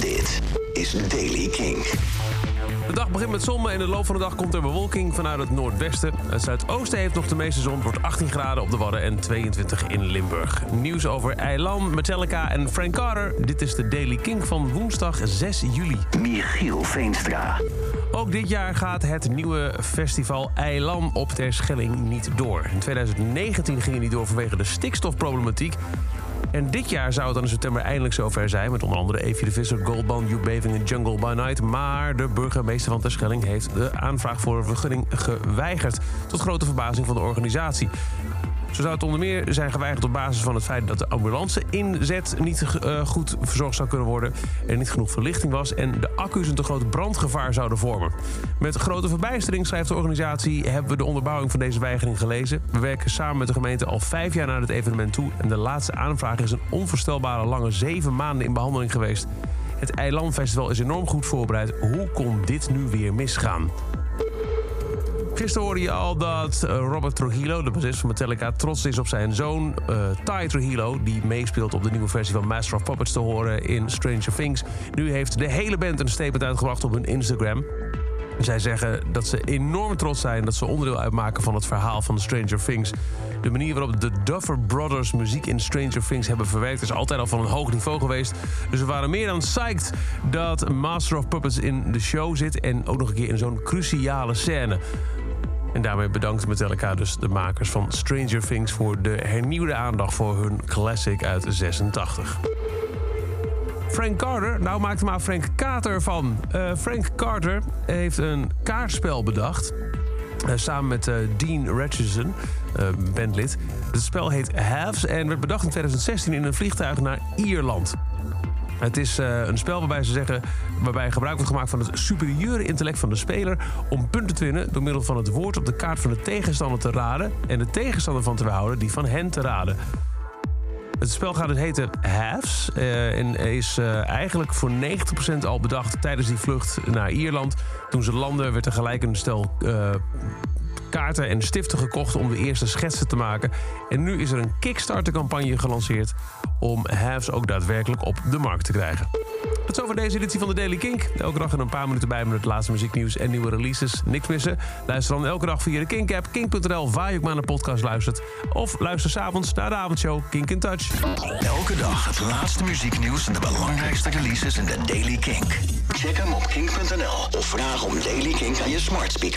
Dit is Daily King. De dag begint met zon, maar in de loop van de dag komt er bewolking vanuit het noordwesten. Het zuidoosten heeft nog de meeste zon, wordt 18 graden op de Wadden en 22 in Limburg. Nieuws over Eilan, Metallica en Frank Carter. Dit is de Daily King van woensdag 6 juli. Michiel Veenstra. Ook dit jaar gaat het nieuwe festival Eilan op Terschelling niet door. In 2019 ging het niet door vanwege de stikstofproblematiek. En dit jaar zou het dan in september eindelijk zover zijn... met onder andere Evie de Visser, Goldband, You Baving en Jungle by Night. Maar de burgemeester van Terschelling heeft de aanvraag voor een vergunning geweigerd... tot grote verbazing van de organisatie. Zo zou het onder meer zijn geweigerd op basis van het feit dat de ambulance inzet niet uh, goed verzorgd zou kunnen worden. Er niet genoeg verlichting was en de accu's een te groot brandgevaar zouden vormen. Met grote verbijstering, schrijft de organisatie, hebben we de onderbouwing van deze weigering gelezen. We werken samen met de gemeente al vijf jaar naar het evenement toe. En de laatste aanvraag is een onvoorstelbare lange zeven maanden in behandeling geweest. Het Eilandfestival is enorm goed voorbereid. Hoe kon dit nu weer misgaan? Gisteren hoorde je al dat eh, Robert Trujillo, de bassist van Metallica, trots is op zijn zoon uh, Ty Trujillo, die meespeelt op de nieuwe versie van Master of Puppets te horen in Stranger Things. Nu heeft de hele band een statement uitgebracht op hun Instagram. Zij zeggen dat ze enorm trots zijn dat ze onderdeel uitmaken van het verhaal van Stranger Things. De manier waarop de Duffer Brothers muziek in Stranger Things hebben verwerkt is altijd al van een hoog niveau geweest. Dus we waren meer dan psyched dat Master of Puppets in de show zit en ook nog een keer in zo'n cruciale scène. En daarmee bedankt Metallica dus de makers van Stranger Things... voor de hernieuwde aandacht voor hun classic uit 86. Frank Carter, nou maakt er maar Frank Carter van. Uh, Frank Carter heeft een kaartspel bedacht... Uh, samen met uh, Dean Richardson, bandlid. Het spel heet Halves en werd bedacht in 2016 in een vliegtuig naar Ierland. Het is uh, een spel waarbij ze zeggen, waarbij gebruik wordt gemaakt van het superieure intellect van de speler om punten te winnen door middel van het woord op de kaart van de tegenstander te raden en de tegenstander van te behouden die van hen te raden. Het spel gaat het heten Halves uh, en is uh, eigenlijk voor 90% al bedacht tijdens die vlucht naar Ierland. Toen ze landen werd er gelijk een stel kaarten en stiften gekocht om de eerste schetsen te maken. En nu is er een Kickstarter-campagne gelanceerd om Halves ook daadwerkelijk op de markt te krijgen. Tot zover deze editie van de Daily Kink. Elke dag in een paar minuten bij met het laatste muzieknieuws en nieuwe releases. Niks missen. Luister dan elke dag via de Kink-app, kink.nl, waar je ook maar naar podcast luistert. Of luister s'avonds naar de avondshow Kink in Touch. Elke dag het laatste muzieknieuws en de belangrijkste releases in de Daily Kink. Check hem op kink.nl of vraag om Daily Kink aan je smart speaker.